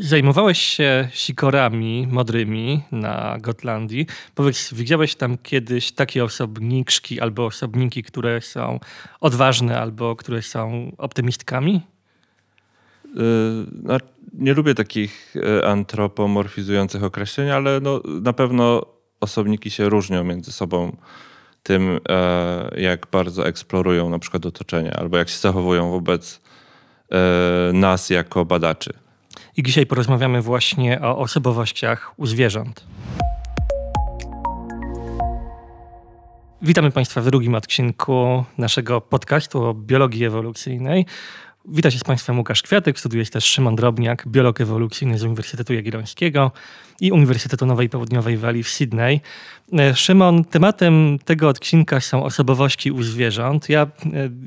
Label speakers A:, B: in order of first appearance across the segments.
A: Zajmowałeś się sikorami modrymi na Gotlandii. Powiedz, widziałeś tam kiedyś takie osobniczki albo osobniki, które są odważne albo które są optymistkami?
B: Yy, nie lubię takich e, antropomorfizujących określeń, ale no, na pewno osobniki się różnią między sobą tym, e, jak bardzo eksplorują na przykład otoczenie, albo jak się zachowują wobec e, nas jako badaczy.
A: I dzisiaj porozmawiamy właśnie o osobowościach u zwierząt. Witamy Państwa w drugim odcinku naszego podcastu o biologii ewolucyjnej. Witam się z Państwem Łukasz Kwiatek, studiuje też Szymon Drobniak, biolog ewolucyjny z Uniwersytetu Jagiellońskiego i Uniwersytetu Nowej Południowej Walii w Sydney. E, Szymon, tematem tego odcinka są osobowości u zwierząt. Ja e,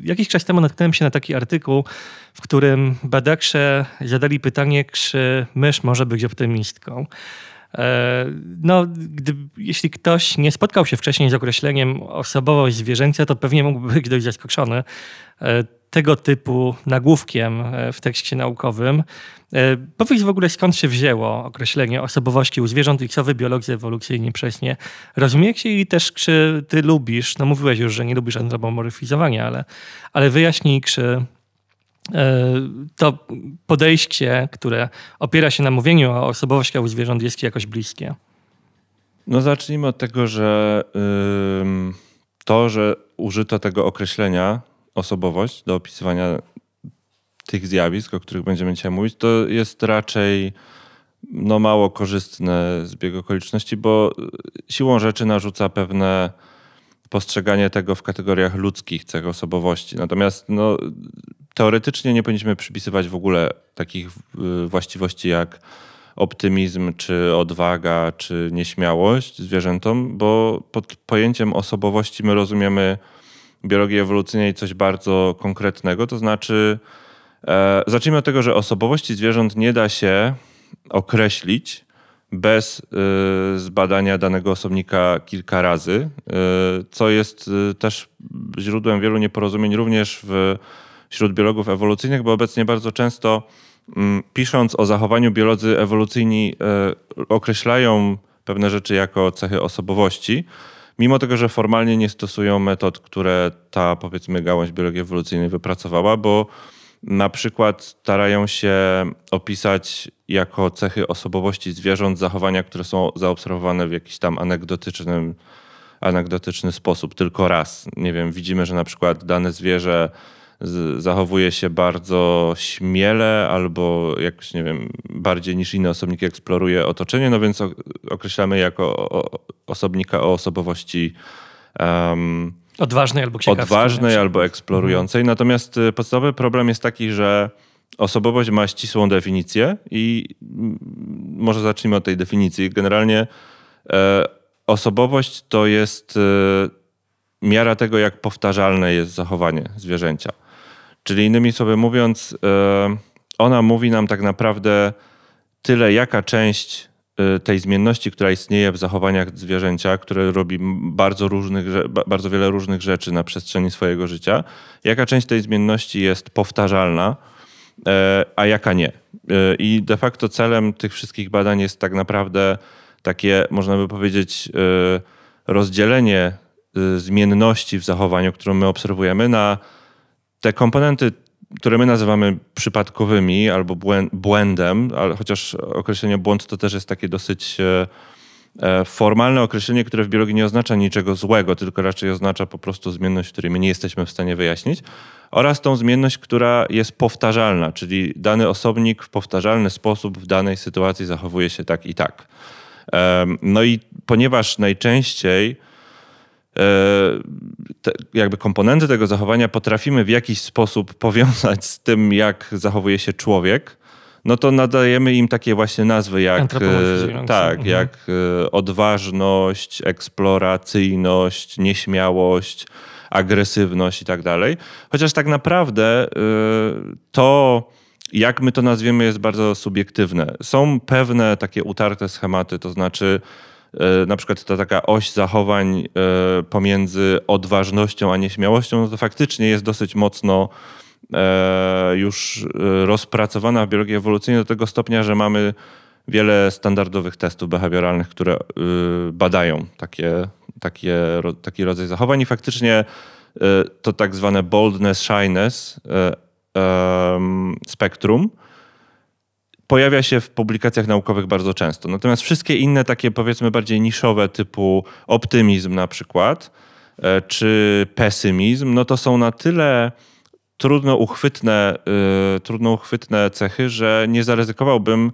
A: jakiś czas temu natknąłem się na taki artykuł, w którym badacze zadali pytanie, czy mysz może być optymistką. E, no, gdy, jeśli ktoś nie spotkał się wcześniej z określeniem osobowość zwierzęcia, to pewnie mógłby być dość zaskoczony tego typu nagłówkiem e, w tekście naukowym. E, powiedz w ogóle, skąd się wzięło określenie osobowości u zwierząt i co wy biologzy ewolucyjni prześnie rozumiecie i też czy ty lubisz, no mówiłeś już, że nie lubisz antropomorfizowania, ale, ale wyjaśnij, czy e, to podejście, które opiera się na mówieniu o osobowościach u zwierząt jest jakoś bliskie?
B: No zacznijmy od tego, że to, że użyto tego określenia osobowość do opisywania tych zjawisk, o których będziemy dzisiaj mówić, to jest raczej no, mało korzystny zbieg okoliczności, bo siłą rzeczy narzuca pewne postrzeganie tego w kategoriach ludzkich cech osobowości. Natomiast no, teoretycznie nie powinniśmy przypisywać w ogóle takich y, właściwości jak optymizm, czy odwaga, czy nieśmiałość zwierzętom, bo pod pojęciem osobowości my rozumiemy biologii ewolucyjnej coś bardzo konkretnego, to znaczy e, zacznijmy od tego, że osobowości zwierząt nie da się określić bez y, zbadania danego osobnika kilka razy, y, co jest y, też źródłem wielu nieporozumień również w, wśród biologów ewolucyjnych, bo obecnie bardzo często mm, pisząc o zachowaniu biolodzy ewolucyjni określają pewne rzeczy jako cechy osobowości, mimo tego, że formalnie nie stosują metod, które ta powiedzmy gałąź biologii ewolucyjnej wypracowała, bo na przykład starają się opisać jako cechy osobowości zwierząt zachowania, które są zaobserwowane w jakiś tam anegdotycznym, anegdotyczny sposób, tylko raz. Nie wiem, widzimy, że na przykład dane zwierzę zachowuje się bardzo śmiele albo jakoś, nie wiem, bardziej niż inne osobniki eksploruje otoczenie, no więc określamy jako osobnika o osobowości um,
A: odważnej albo.
B: Odważnej albo eksplorującej. Mhm. Natomiast y, podstawowy problem jest taki, że osobowość ma ścisłą definicję i może zacznijmy od tej definicji. Generalnie e, osobowość to jest e, miara tego, jak powtarzalne jest zachowanie zwierzęcia. Czyli innymi słowy mówiąc, e, ona mówi nam tak naprawdę tyle, jaka część e, tej zmienności, która istnieje w zachowaniach zwierzęcia, które robi bardzo, różnych, bardzo wiele różnych rzeczy na przestrzeni swojego życia, jaka część tej zmienności jest powtarzalna, e, a jaka nie. I de facto celem tych wszystkich badań jest tak naprawdę takie, można by powiedzieć, rozdzielenie zmienności w zachowaniu, którą my obserwujemy, na te komponenty, które my nazywamy przypadkowymi albo błędem, ale chociaż określenie błąd to też jest takie dosyć e, e, formalne określenie, które w biologii nie oznacza niczego złego, tylko raczej oznacza po prostu zmienność, której my nie jesteśmy w stanie wyjaśnić, oraz tą zmienność, która jest powtarzalna, czyli dany osobnik w powtarzalny sposób w danej sytuacji zachowuje się tak i tak. No i ponieważ najczęściej te, jakby komponenty tego zachowania potrafimy w jakiś sposób powiązać z tym, jak zachowuje się człowiek, no to nadajemy im takie właśnie nazwy jak, e, tak, mhm. jak e, odważność, eksploracyjność, nieśmiałość, agresywność i tak dalej. Chociaż tak naprawdę e, to, jak my to nazwiemy, jest bardzo subiektywne. Są pewne takie utarte schematy, to znaczy E, na przykład ta taka oś zachowań e, pomiędzy odważnością a nieśmiałością, no to faktycznie jest dosyć mocno e, już e, rozpracowana w biologii ewolucyjnej do tego stopnia, że mamy wiele standardowych testów behawioralnych, które e, badają takie, takie, taki rodzaj zachowań i faktycznie to tak zwane boldness, shyness spektrum pojawia się w publikacjach naukowych bardzo często. Natomiast wszystkie inne takie powiedzmy bardziej niszowe typu optymizm na przykład, E, czy pesymizm, no to są na tyle trudno uchwytne, yy, trudno uchwytne cechy, że nie zaryzykowałbym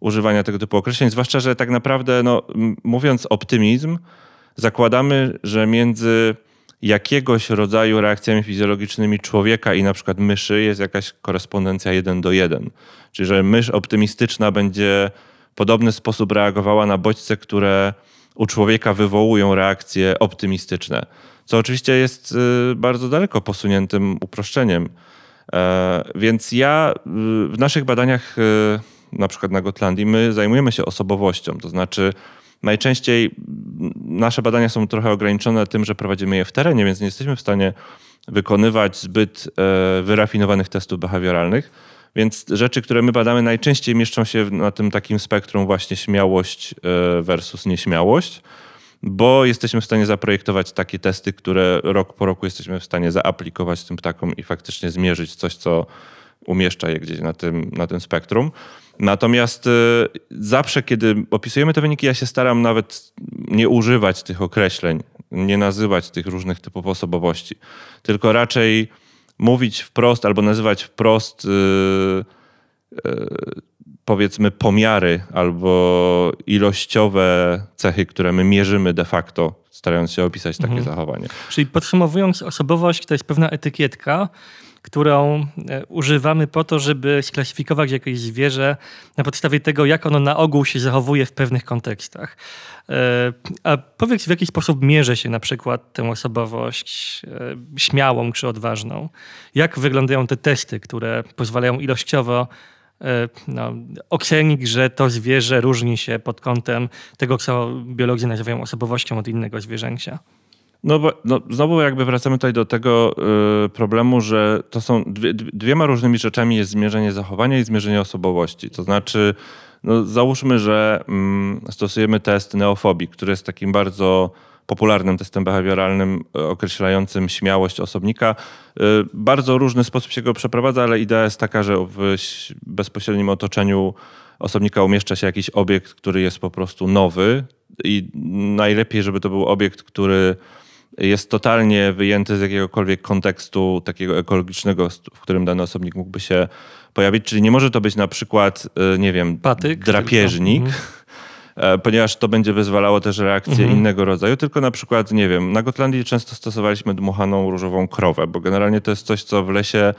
B: używania tego typu określeń, zwłaszcza, że tak naprawdę, no, mówiąc optymizm, zakładamy, że między jakiegoś rodzaju reakcjami fizjologicznymi człowieka i na przykład myszy jest jakaś korespondencja jeden do jeden. Czyli, że mysz optymistyczna będzie w podobny sposób reagowała na bodźce, które u człowieka wywołują reakcje optymistyczne. Co oczywiście jest y, bardzo daleko posuniętym uproszczeniem. E, więc ja y, w naszych badaniach, y, na przykład na Gotlandii, my zajmujemy się osobowością. To znaczy, najczęściej nasze badania są trochę ograniczone tym, że prowadzimy je w terenie, więc nie jesteśmy w stanie wykonywać zbyt e, wyrafinowanych testów behawioralnych więc rzeczy, które my badamy, najczęściej mieszczą się na tym takim spektrum właśnie śmiałość e, versus nieśmiałość, bo jesteśmy w stanie zaprojektować takie testy, które rok po roku jesteśmy w stanie zaaplikować tym ptakom i faktycznie zmierzyć coś, co umieszcza je gdzieś na tym, na tym spektrum. Natomiast e, zawsze, kiedy opisujemy te wyniki, ja się staram nawet nie używać tych określeń, nie nazywać tych różnych typów osobowości, tylko raczej mówić wprost albo nazywać wprost yy, yy, powiedzmy pomiary albo ilościowe cechy, które my mierzymy de facto, starając się opisać takie mhm. zachowanie.
A: Czyli podsumowując, osobowość to jest pewna etykietka, którą e, używamy po to, żeby sklasyfikować jakieś zwierzę na podstawie tego, jak ono na ogół się zachowuje w pewnych kontekstach. E, a powiedz, w jaki sposób mierzy się na przykład tę osobowość e, śmiałą czy odważną? Jak wyglądają te testy, które pozwalają ilościowo no, ocenić, że to zwierzę różni się pod kątem tego, co biolodzy nazywają osobowością od innego zwierzęcia?
B: No, bo, no znowu jakby wracamy tutaj do tego y, problemu, że to są dwie, dwiema różnymi rzeczami jest zmierzenie zachowania i zmierzenie osobowości. To znaczy, no załóżmy, że mm, stosujemy test neofobii, który jest takim bardzo popularnym testem behawioralnym y, określającym śmiałość osobnika. Y, bardzo różny sposób się go przeprowadza, ale idea jest taka, że w bezpośrednim otoczeniu osobnika umieszcza się jakiś obiekt, który jest po prostu nowy i najlepiej, żeby to był obiekt, który jest totalnie wyjęty z jakiegokolwiek kontekstu takiego ekologicznego, w którym dany osobnik mógłby się pojawić. Czyli nie może to być na przykład, y, nie wiem, Patyk, drapieżnik. Mhm. ponieważ to będzie wyzwalało też reakcje mhm. innego rodzaju, tylko na przykład, nie wiem, na Gotlandii często stosowaliśmy dmuchaną różową krowę, bo generalnie to jest coś, co w lesie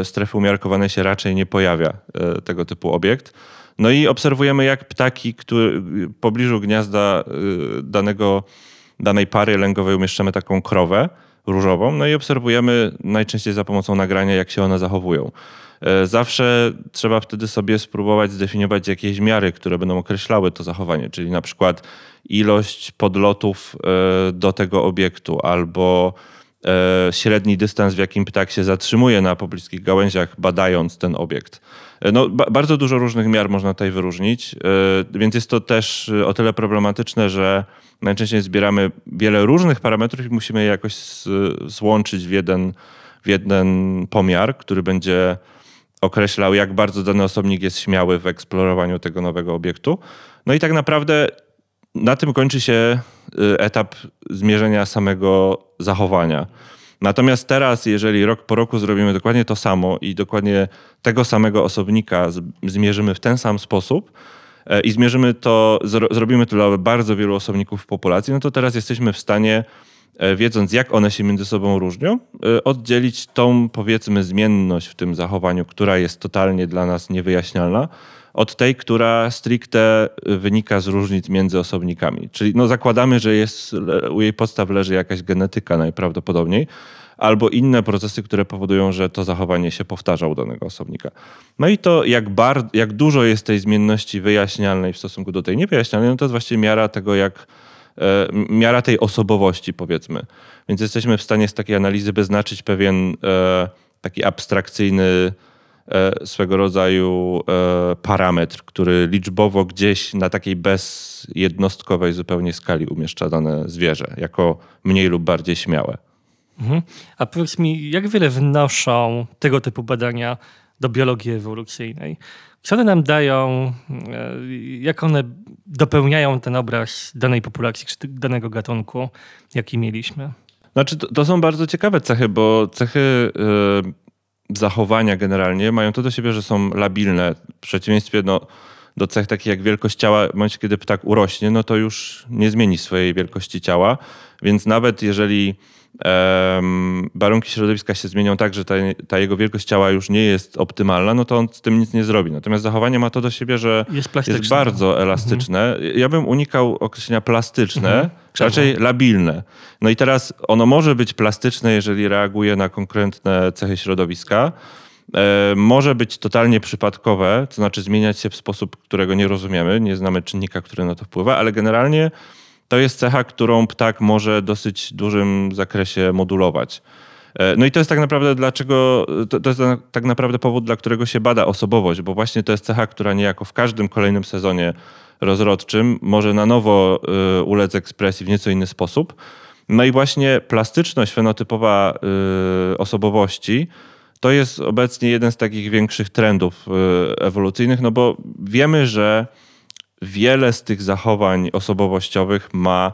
B: y, strefy umiarkowanej się raczej nie pojawia, y, tego typu obiekt. No i obserwujemy, jak ptaki, które w pobliżu gniazda danego danej pary lęgowej umieszczamy taką krowę różową, no i obserwujemy najczęściej za pomocą nagrania, jak się one zachowują. E, zawsze trzeba wtedy sobie spróbować zdefiniować jakieś miary, które będą określały to zachowanie, czyli na przykład ilość podlotów e, do tego obiektu albo e, średni dystans, w jakim ptak się zatrzymuje na pobliskich gałęziach, badając ten obiekt. No, bardzo dużo różnych miar można tutaj wyróżnić, więc jest to też o tyle problematyczne, że najczęściej zbieramy wiele różnych parametrów i musimy je jakoś złączyć w jeden, w jeden pomiar, który będzie określał, jak bardzo dany osobnik jest śmiały w eksplorowaniu tego nowego obiektu. No i tak naprawdę na tym kończy się etap zmierzenia samego zachowania. Natomiast teraz, jeżeli rok po roku zrobimy dokładnie to samo i dokładnie tego samego osobnika zmierzymy w ten sam sposób, E, i zmierzymy to, zrobimy to dla bardzo wielu osobników w populacji, no to teraz jesteśmy w stanie, e, wiedząc jak one się między sobą różnią, e, oddzielić tą powiedzmy zmienność w tym zachowaniu, która jest totalnie dla nas niewyjaśnialna, od tej, która stricte wynika z różnic między osobnikami. Czyli no zakładamy, że jest, u jej podstaw leży jakaś genetyka najprawdopodobniej, albo inne procesy, które powodują, że to zachowanie się powtarza u danego osobnika. No i to, jak, bar, jak dużo jest tej zmienności wyjaśnialnej w stosunku do tej niewyjaśnialnej, no to jest właściwie miara tego, jak e, miara tej osobowości, powiedzmy. Więc jesteśmy w stanie z takiej analizy wyznaczyć pewien e, taki abstrakcyjny swego rodzaju e, parametr, który liczbowo gdzieś na takiej bezjednostkowej zupełnie skali umieszcza dane zwierzę, jako mniej lub bardziej śmiałe.
A: Mhm. A powiedz mi, jak wiele wnoszą tego typu badania do biologii ewolucyjnej? Co one nam dają, e, jak one dopełniają ten obraz danej populacji czy danego gatunku, jaki mieliśmy?
B: Znaczy, to, to są bardzo ciekawe cechy, bo cechy yy, zachowania generalnie mają to do siebie, że są labilne. W przeciwieństwie do, do cech takich jak wielkość ciała, w momencie kiedy ptak urośnie, no to już nie zmieni swojej wielkości ciała. Więc nawet jeżeli warunki środowiska się zmienią tak, że ta, ta, jego wielkość ciała już nie jest optymalna, no to on z tym nic nie zrobi. Natomiast zachowanie ma to do siebie, że jest, jest bardzo elastyczne. Mhm. Ja bym unikał określenia plastyczne, mhm. raczej labilne. No i teraz ono może być plastyczne, jeżeli reaguje na konkretne cechy środowiska. E, może być totalnie przypadkowe, to znaczy zmieniać się w sposób, którego nie rozumiemy, nie znamy czynnika, który na to wpływa, ale generalnie to jest cecha, którą ptak może dosyć dużym zakresie modulować. E, no i to jest tak naprawdę dlaczego, to, to jest tak naprawdę powód, dla którego się bada osobowość, bo właśnie to jest cecha, która niejako w każdym kolejnym sezonie rozrodczym może na nowo y, ulec ekspresji w nieco inny sposób. No i właśnie plastyczność fenotypowa y, osobowości to jest obecnie jeden z takich większych trendów ewolucyjnych, no bo wiemy, że wiele z tych zachowań osobowościowych ma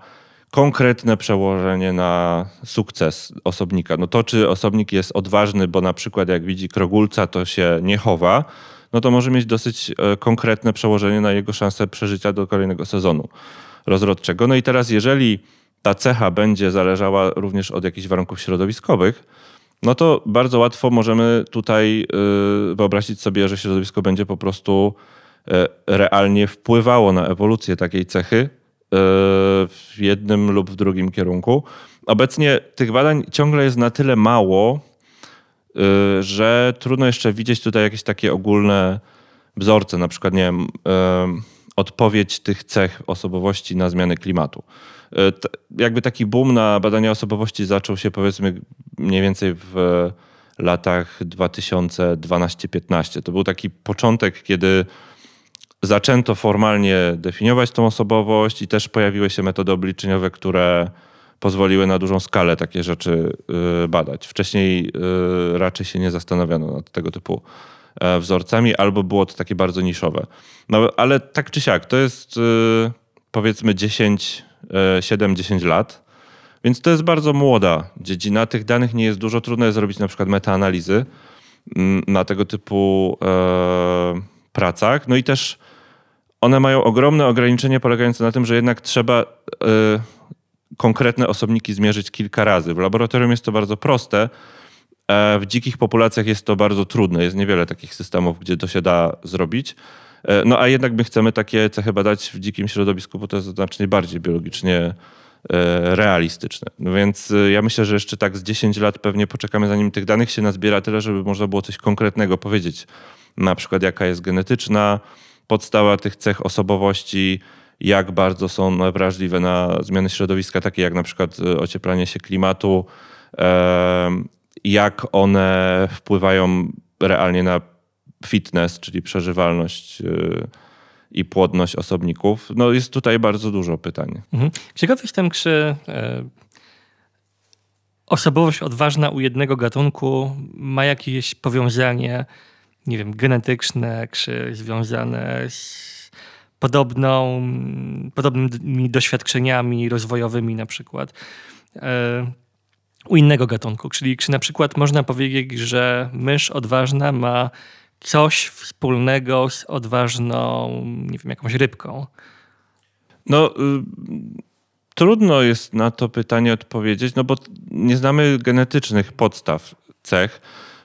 B: konkretne przełożenie na sukces osobnika. No to, czy osobnik jest odważny, bo na przykład jak widzi krogulca, to się nie chowa, no to może mieć dosyć e, konkretne przełożenie na jego szansę przeżycia do kolejnego sezonu rozrodczego. No i teraz, jeżeli ta cecha będzie zależała również od jakichś warunków środowiskowych, no to bardzo łatwo możemy tutaj e, wyobrazić sobie, że środowisko będzie po prostu realnie wpływało na ewolucję takiej cechy e, w jednym lub w drugim kierunku. Obecnie tych badań ciągle jest na tyle mało, e, że trudno jeszcze widzieć tutaj jakieś takie ogólne wzorce, na przykład, nie wiem, odpowiedź tych cech osobowości na zmiany klimatu. Jakby taki boom na badania osobowości zaczął się powiedzmy mniej więcej w latach 2012-15. To był taki początek, kiedy zaczęto formalnie definiować tą osobowość i też pojawiły się metody obliczeniowe, które pozwoliły na dużą skalę takie rzeczy y, badać. Wcześniej y, raczej się nie zastanawiano nad tego typu e, wzorcami, albo było to takie bardzo niszowe. No, ale tak czy siak, to jest y, powiedzmy 10, 7-10 lat, więc to jest bardzo młoda dziedzina. Tych danych nie jest dużo. Trudno jest zrobić na przykład metaanalizy mm, na tego typu e, pracach. No i też one mają ogromne ograniczenie polegające na tym, że jednak trzeba y, konkretne osobniki zmierzyć kilka razy. W laboratorium jest to bardzo proste. E, w dzikich populacjach jest to bardzo trudne. Jest niewiele takich systemów, gdzie to się da zrobić. E, no a jednak my chcemy takie cechy badać w dzikim środowisku, bo to jest znacznie bardziej biologicznie realistyczne. No więc ja myślę, że jeszcze tak z 10 lat pewnie poczekamy, zanim tych danych się nazbiera tyle, żeby można było coś konkretnego powiedzieć. Na przykład jaka jest genetyczna, podstawa tych cech osobowości, jak bardzo są wrażliwe na zmiany środowiska, takie jak na przykład e, ocieplanie się klimatu, jak one wpływają realnie na fitness, czyli przeżywalność e, i płodność osobników. No jest tutaj bardzo dużo pytań.
A: Mhm. Ciekaw jestem, czy e, osobowość odważna u jednego gatunku ma jakieś powiązanie nie wiem, genetyczne, czy związane z podobną, podobnymi doświadczeniami rozwojowymi na przykład e, u innego gatunku. Czyli czy na przykład można powiedzieć, że mysz odważna ma coś wspólnego z odważną, nie wiem, jakąś rybką?
B: No, y trudno jest na to pytanie odpowiedzieć, no bo nie znamy genetycznych podstaw cech.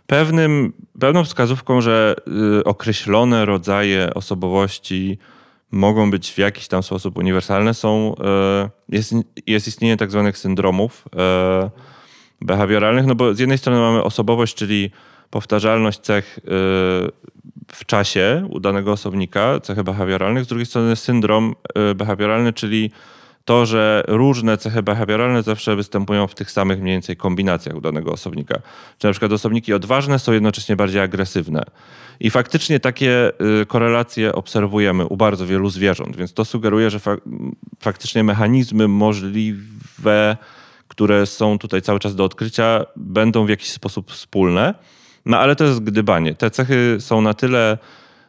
B: Pewnym, pewną wskazówką, że y, określone rodzaje osobowości mogą być w jakiś tam sposób uniwersalne, są, y, jest, jest istnienie tak zwanych syndromów y, behawioralnych, no bo z jednej strony mamy osobowość, czyli powtarzalność cech w czasie u danego osobnika, cechy behawioralnych, z drugiej strony syndrom behawioralny, czyli to, że różne cechy behawioralne zawsze występują w tych samych mniej więcej kombinacjach u danego osobnika. Czy na przykład osobniki odważne są jednocześnie bardziej agresywne. I faktycznie takie y, korelacje obserwujemy u bardzo wielu zwierząt, więc to sugeruje, że faktycznie mechanizmy możliwe, które są tutaj cały czas do odkrycia, będą w jakiś sposób wspólne. No ale to jest gdybanie. Te cechy są na tyle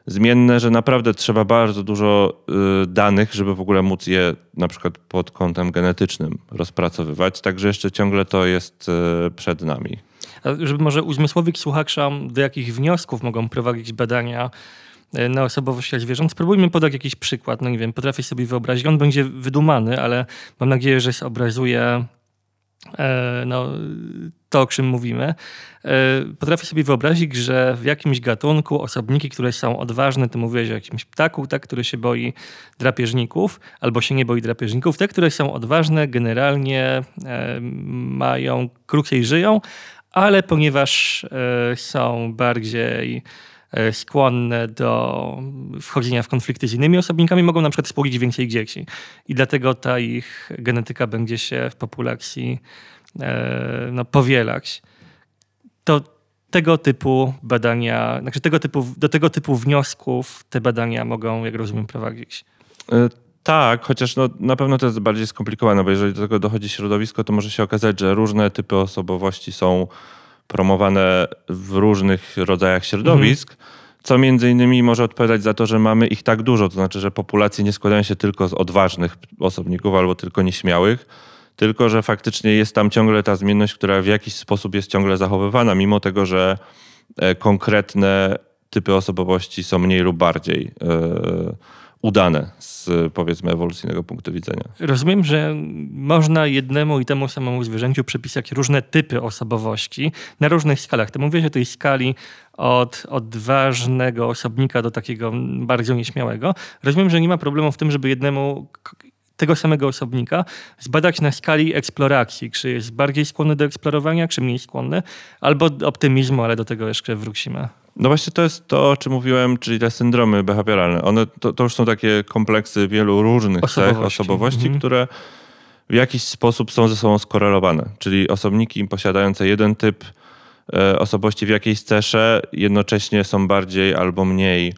B: zmienne, że naprawdę trzeba bardzo dużo y, danych, żeby w ogóle móc je na przykład pod kątem genetycznym rozpracowywać. Także jeszcze ciągle to jest y, przed nami.
A: A żeby może uzmysłowić słuchaczom, do jakich wniosków mogą prowadzić badania y, na osobowościach zwierząt, spróbujmy podać jakiś przykład. No nie wiem, potrafię sobie wyobrazić. On będzie wydumany, ale mam nadzieję, że zobrazuje no, to, o czym mówimy. E, potrafię sobie wyobrazić, że w jakimś gatunku osobniki, które są odważne, to mówiłeś o jakimś ptaku, tak, który się boi drapieżników, albo się nie boi drapieżników. Te, które są odważne, generalnie e, mają krócej żyją, ale ponieważ są bardziej E, skłonne do wchodzenia w konflikty z innymi osobnikami, mogą na przykład spłodzić więcej dzieci. I dlatego ta ich genetyka będzie się w populacji e, no, powielać. To tego typu badania, znaczy tego typu, do tego typu wniosków te badania mogą, jak rozumiem, prowadzić.
B: E, tak, chociaż no, na pewno to jest bardziej skomplikowane, bo jeżeli do tego dochodzi środowisko, to może się okazać, że różne typy osobowości są promowane w różnych rodzajach środowisk, mhm. co między innymi może odpowiadać za to, że mamy ich tak dużo. To znaczy, że populacje nie składają się tylko z odważnych osobników albo tylko nieśmiałych, tylko że faktycznie jest tam ciągle ta zmienność, która w jakiś sposób jest ciągle zachowywana, mimo tego, że e, konkretne typy osobowości są mniej lub bardziej. Udane z powiedzmy ewolucyjnego punktu widzenia.
A: Rozumiem, że można jednemu i temu samemu zwierzęciu przypisać różne typy osobowości na różnych skalach. Ty mówisz o tej skali od odważnego osobnika do takiego bardzo nieśmiałego. Rozumiem, że nie ma problemu w tym, żeby jednemu tego samego osobnika zbadać na skali eksploracji, czy jest bardziej skłonny do eksplorowania, czy mniej skłonny, albo optymizmu, ale do tego jeszcze wrócimy.
B: No właśnie to jest to, o czym mówiłem, czyli te syndromy behawioralne. One to, to już są takie kompleksy wielu różnych osobowości, cech, osobowości mhm. które w jakiś sposób są ze sobą skorelowane. Czyli osobniki posiadające jeden typ e, osobowości w jakiejś cesze jednocześnie są bardziej albo mniej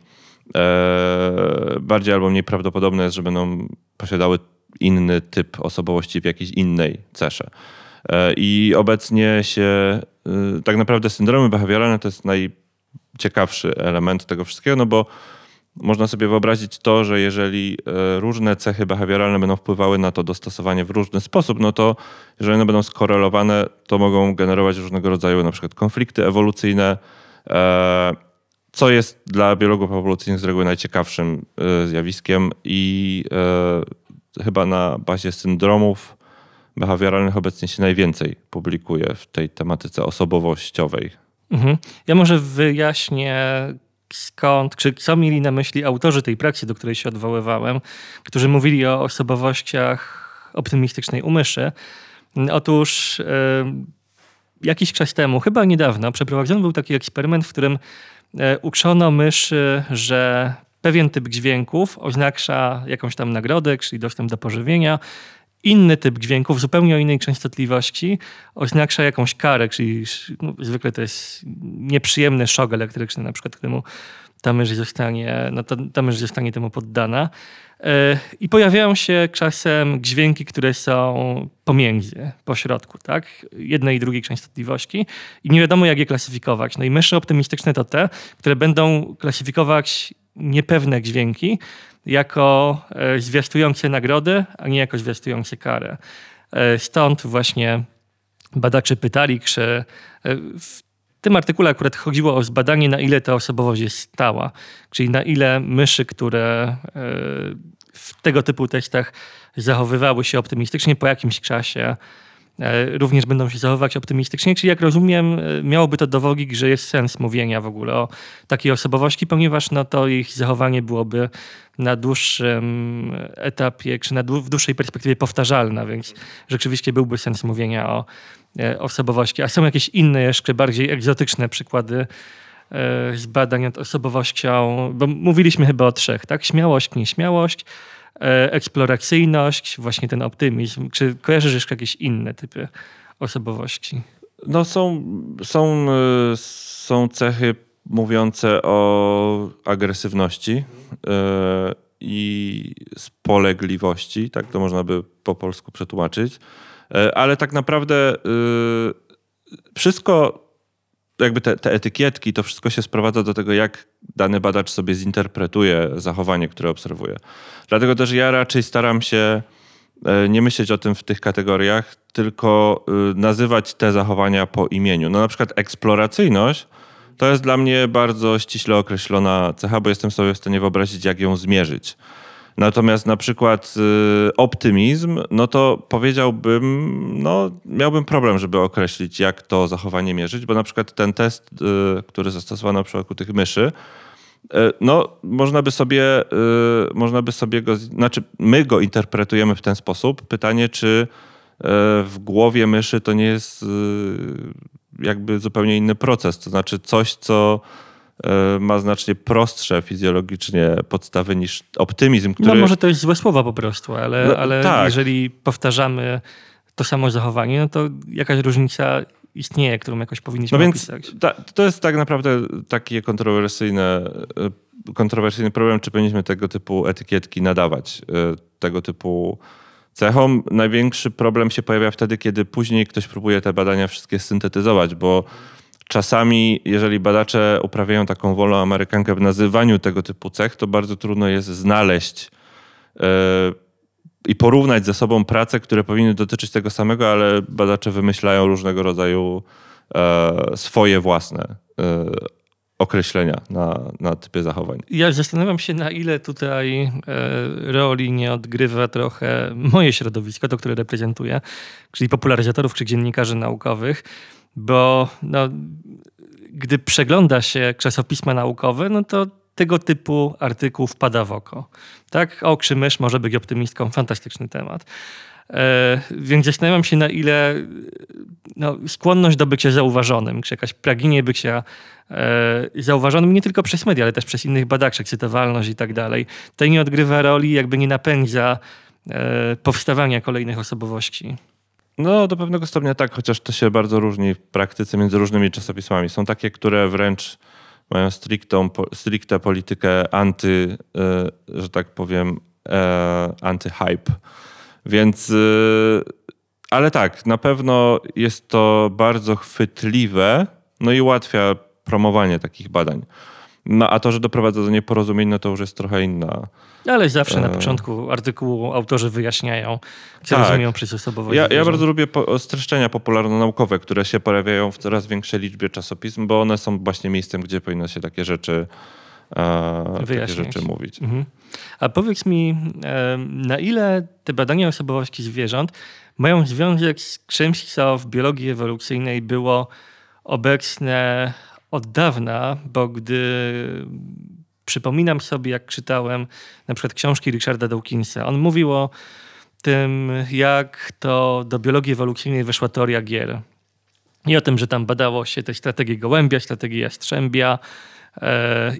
B: e, bardziej albo mniej prawdopodobne jest, że będą posiadały inny typ osobowości w jakiejś innej cesze. E, I obecnie się e, tak naprawdę syndromy behawioralne to jest naj ciekawszy element tego wszystkiego, no bo można sobie wyobrazić to, że jeżeli e, różne cechy behawioralne będą wpływały na to dostosowanie w różny sposób, no to jeżeli one będą skorelowane, to mogą generować różnego rodzaju na przykład konflikty ewolucyjne, e, co jest dla biologów ewolucyjnych z reguły najciekawszym e, zjawiskiem i chyba na bazie syndromów behawioralnych obecnie się najwięcej publikuje w tej tematyce osobowościowej.
A: Mhm. Ja może wyjaśnię skąd, czy co mieli na myśli autorzy tej praksy, do której się odwoływałem, którzy mówili o osobowościach optymistycznej u myszy. Otóż yy, jakiś czas temu, chyba niedawno, przeprowadzony był taki eksperyment, w którym yy, uczono myszy, że pewien typ dźwięków oznacza jakąś tam nagrodę, czyli dostęp do pożywienia, inny typ dźwięków, zupełnie o innej częstotliwości, oznacza jakąś karę, czyli no, zwykle to jest nieprzyjemny szok elektryczny, na przykład, któremu ta mysz zostanie, no, ta, ta mysz zostanie temu poddana. E, I pojawiają się czasem dźwięki, które są pomiędzy, po środku, tak? Jednej i drugiej częstotliwości. I nie wiadomo, jak je klasyfikować. No i myszy optymistyczne to te, które będą klasyfikować niepewne dźwięki, jako e, zwiastujące nagrody, a nie jako zwiastujące karę. E, stąd właśnie badacze pytali, czy e, w tym artykule akurat chodziło o zbadanie, na ile ta osobowość jest stała, czyli na ile myszy, które w tego typu testach zachowywały się optymistycznie po jakimś czasie, również będą się zachowywać optymistycznie. Czyli jak rozumiem, e, miałoby to dowodzić, że jest sens mówienia w ogóle o takiej osobowości, ponieważ no to ich zachowanie byłoby na dłuższym etapie, czy na w dłuższej perspektywie powtarzalne, więc rzeczywiście byłby sens mówienia o e, osobowości. A są jakieś inne, jeszcze bardziej egzotyczne przykłady z badań nad osobowością, bo mówiliśmy chyba o trzech, tak? Śmiałość, nieśmiałość, e, eksploracyjność, właśnie ten optymizm. Czy kojarzysz jeszcze jakieś inne typy osobowości?
B: No są, są, y, są cechy mówiące o agresywności y, i spolegliwości, tak to można by po polsku przetłumaczyć. Ale tak naprawdę wszystko, jakby te, te etykietki, to wszystko się sprowadza do tego, jak dany badacz sobie zinterpretuje zachowanie, które obserwuje. Dlatego też ja raczej staram się nie myśleć o tym w tych kategoriach, tylko nazywać te zachowania po imieniu. No na przykład eksploracyjność to jest dla mnie bardzo ściśle określona cecha, bo jestem sobie w stanie wyobrazić, jak ją zmierzyć. Natomiast na przykład y, optymizm, no to powiedziałbym, no miałbym problem, żeby określić, jak to zachowanie mierzyć, bo na przykład ten test, y, który zastosowano w przypadku tych myszy, y, no można by sobie, y, można by sobie go, znaczy my go interpretujemy w ten sposób. Pytanie, czy y, w głowie myszy to nie jest jakby zupełnie inny proces. To znaczy coś, co ma znacznie prostsze fizjologicznie podstawy niż optymizm, który...
A: No może to jest złe słowa po prostu, ale, no, ale tak. jeżeli powtarzamy to samo zachowanie, no to jakaś różnica istnieje, którą jakoś powinniśmy no więc.
B: Ta, to jest tak naprawdę takie kontrowersyjne, e, kontrowersyjny problem, czy powinniśmy tego typu etykietki nadawać, e, tego typu cechą. Największy problem się pojawia wtedy, kiedy później ktoś próbuje te badania wszystkie syntetyzować, bo czasami, jeżeli badacze uprawiają taką wolą amerykankę w nazywaniu tego typu cech, to bardzo trudno jest znaleźć yy, i porównać ze sobą prace, które powinny dotyczyć tego samego, ale badacze wymyślają różnego rodzaju yy, swoje własne yy, określenia na, na typy zachowań.
A: Ja zastanawiam się, na ile tutaj e, roli nie odgrywa trochę moje środowisko, to które reprezentuję, czyli popularyzatorów czy dziennikarzy naukowych, bo no, gdy przegląda się czasopisma naukowe, no to tego typu artykuł wpada w oko. Tak, o, mysz może być optymistką, fantastyczny temat. E, więc zastanawiam się, na ile no, skłonność do bycia zauważonym, czy jakaś pragnienie bycia e, zauważonym nie tylko przez media, ale też przez innych badaczy, cytowalność i tak dalej, tutaj nie odgrywa roli, jakby nie napędza e, powstawania kolejnych osobowości.
B: No, do pewnego stopnia tak, chociaż to się bardzo różni w praktyce między różnymi czasopismami. Są takie, które wręcz mają strictą, stricte politykę anty, że tak powiem, anty-hype więc, y, ale tak, na pewno jest to bardzo chwytliwe, no i ułatwia promowanie takich badań. No a to, że doprowadza do nieporozumień, no to już jest trochę inna.
A: Ale zawsze na e, początku artykułu autorzy wyjaśniają, co tak. rozumieją przez osobowość.
B: Ja, ja bardzo lubię po, streszczenia popularno-naukowe, które się pojawiają w coraz większej liczbie czasopism, bo one są właśnie miejscem, gdzie powinno się takie rzeczy, e, takie rzeczy mówić. Mhm.
A: A powiedz mi, na ile te badania osobowości zwierząt mają związek z czymś, co w biologii ewolucyjnej było obecne od dawna, bo gdy przypominam sobie, jak czytałem na przykład książki Richarda Dawkinsa, on mówił o tym, jak to do biologii ewolucyjnej weszła teoria gier. I o tym, że tam badało się te strategie gołębia, strategie jastrzębia, E,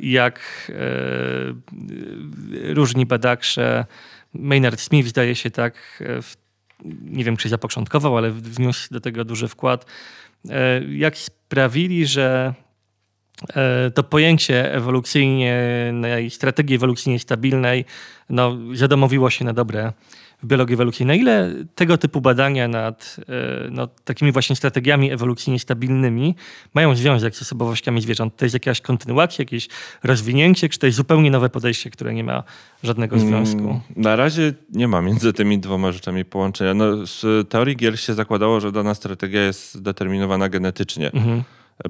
A: jak e, różni badacze, Maynard Smith zdaje się tak, e, nie wiem czy zapoczątkował, ale wniósł do tego duży wkład, jak sprawili, że to pojęcie ewolucyjnej, strategii ewolucyjnej stabilnej no, zadomowiło się na dobre. w biologii ewolucyjnej. Na ile tego typu badania nad e, no, takimi właśnie strategiami ewolucyjnie stabilnymi mają związek z osobowościami zwierząt? To jest jakaś kontynuacja, jakieś rozwinięcie, czy to jest zupełnie nowe podejście, które nie ma żadnego mm, związku?
B: Na razie nie ma między tymi dwoma rzeczami połączenia. No, z teorii gier się zakładało, że dana strategia jest zdeterminowana genetycznie. Mhm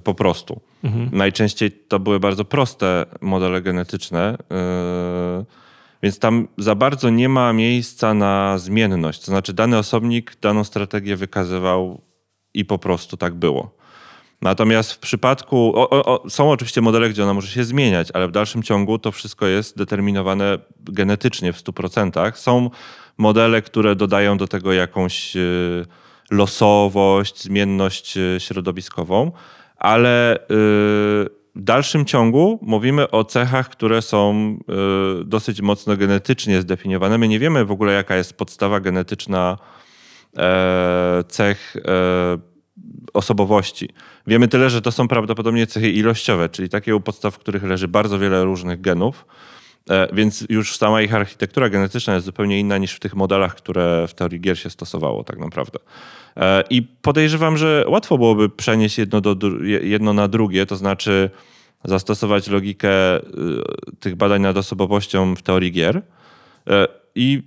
B: po prostu. Mhm. Najczęściej to były bardzo proste modele genetyczne. Yy więc tam za bardzo nie ma miejsca na zmienność. To znaczy, dany osobnik daną strategię wykazywał i po prostu tak było. Natomiast w przypadku, o, o, są oczywiście modele, gdzie ona może się zmieniać, ale w dalszym ciągu to wszystko jest determinowane genetycznie w 100%. Są modele, które dodają do tego jakąś y, losowość, zmienność y, środowiskową, ale y, dalszym ciągu mówimy o cechach, które są y, dosyć mocno genetycznie zdefiniowane. My nie wiemy w ogóle, jaka jest podstawa genetyczna e, cech e, osobowości. Wiemy tyle, że to są prawdopodobnie cechy ilościowe, czyli takie u podstaw, w których leży bardzo wiele różnych genów. E, więc już sama ich architektura genetyczna jest zupełnie inna niż w tych modelach, które w teorii gier się stosowało tak naprawdę. E, I podejrzewam, że łatwo byłoby przenieść jedno, do, jedno na drugie, to znaczy zastosować logikę y, tych badań nad osobowością w teorii gier. E, I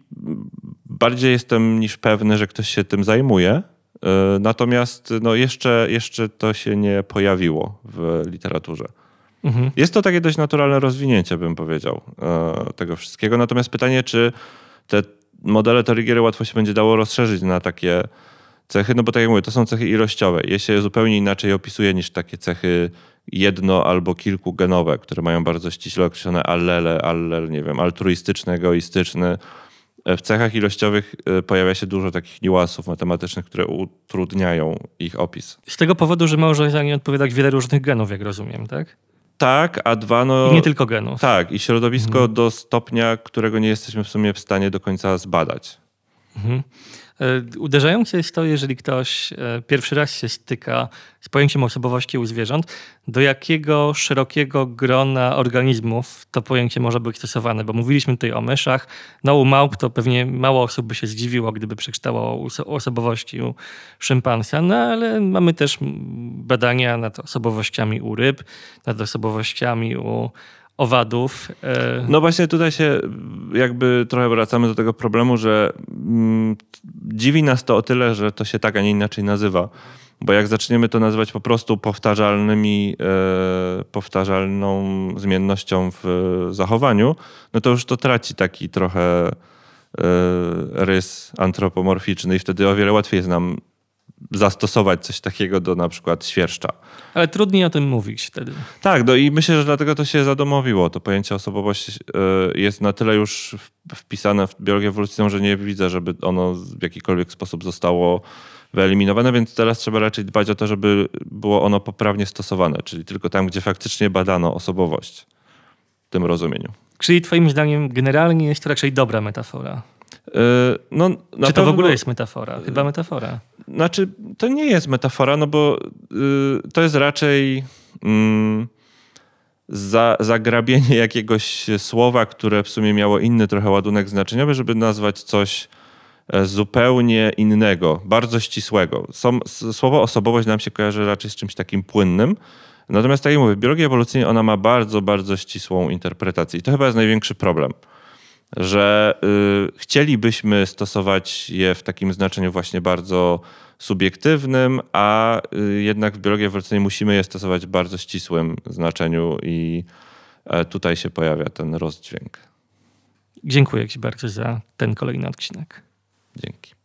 B: bardziej jestem niż pewny, że ktoś się tym zajmuje. Natomiast no jeszcze, jeszcze to się nie pojawiło w literaturze. Mhm. Jest to takie dość naturalne rozwinięcie, bym powiedział, e, tego wszystkiego. Natomiast pytanie, czy te modele teorii łatwo się będzie dało rozszerzyć na takie cechy, no bo tak jak mówię, to są cechy ilościowe. Je się zupełnie inaczej opisuje niż takie cechy jedno albo kilkugenowe, które mają bardzo ściśle określone allele, allel, nie wiem, altruistyczny, egoistyczny. W cechach ilościowych e, pojawia się dużo takich niuansów matematycznych, które utrudniają ich opis.
A: Z tego powodu, że może za nie odpowiadać wiele różnych genów, jak rozumiem, tak?
B: Tak, a dwa no...
A: I nie tylko genów.
B: Tak, i środowisko mhm. do stopnia, którego nie jesteśmy w sumie w stanie do końca zbadać. Mhm.
A: E, uderzające jest to, jeżeli ktoś e, pierwszy raz się styka z pojęciem osobowości u zwierząt, do jakiego szerokiego grona organizmów to pojęcie może być stosowane, bo mówiliśmy tutaj o myszach, no u małp to pewnie mało osób by się zdziwiło, gdyby przeczytało osobowości u szympansa, no ale mamy też badania nad osobowościami u ryb, nad osobowościami u owadów.
B: E, no właśnie tutaj się jakby trochę wracamy do tego problemu, że mm, dziwi nas to o tyle, że to się tak, a nie inaczej nazywa. Bo jak zaczniemy to nazywać po prostu powtarzalnymi, e, powtarzalną zmiennością w zachowaniu, no to już to traci taki trochę e, rys antropomorficzny i wtedy o wiele łatwiej jest nam zastosować coś takiego do na przykład świerszcza.
A: Ale trudniej o tym mówić wtedy.
B: Tak, no i myślę, że dlatego to się zadomowiło. To pojęcie osobowości e, jest na tyle już wpisane w biologię ewolucyjną, że nie widzę, żeby ono w jakikolwiek sposób zostało wyeliminowane, więc teraz trzeba raczej dbać o to, żeby było ono poprawnie stosowane, czyli tylko tam, gdzie faktycznie badano osobowość w tym rozumieniu.
A: Czyli twoim zdaniem generalnie jest to raczej dobra metafora?
B: Yy, no,
A: Czy to w ogóle jest metafora? Chyba metafora.
B: Znaczy, to nie jest metafora, no bo yy, to jest raczej yy, za, zagrabienie jakiegoś słowa, które w sumie miało inny trochę ładunek znaczeniowy, żeby nazwać coś e, zupełnie innego, bardzo ścisłego. Som, słowo osobowość nam się kojarzy raczej z czymś takim płynnym. Natomiast tak jak mówię, w biologii ewolucyjnej ona ma bardzo, bardzo ścisłą interpretację. I to chyba jest największy problem że y, chcielibyśmy stosować je w takim znaczeniu właśnie bardzo subiektywnym, a y, jednak w biologii ewolucyjnej musimy je stosować w bardzo ścisłym znaczeniu i e, tutaj się pojawia ten rozdźwięk.
A: Dziękuję Ci bardzo za ten kolejny odcinek.
B: Dzięki.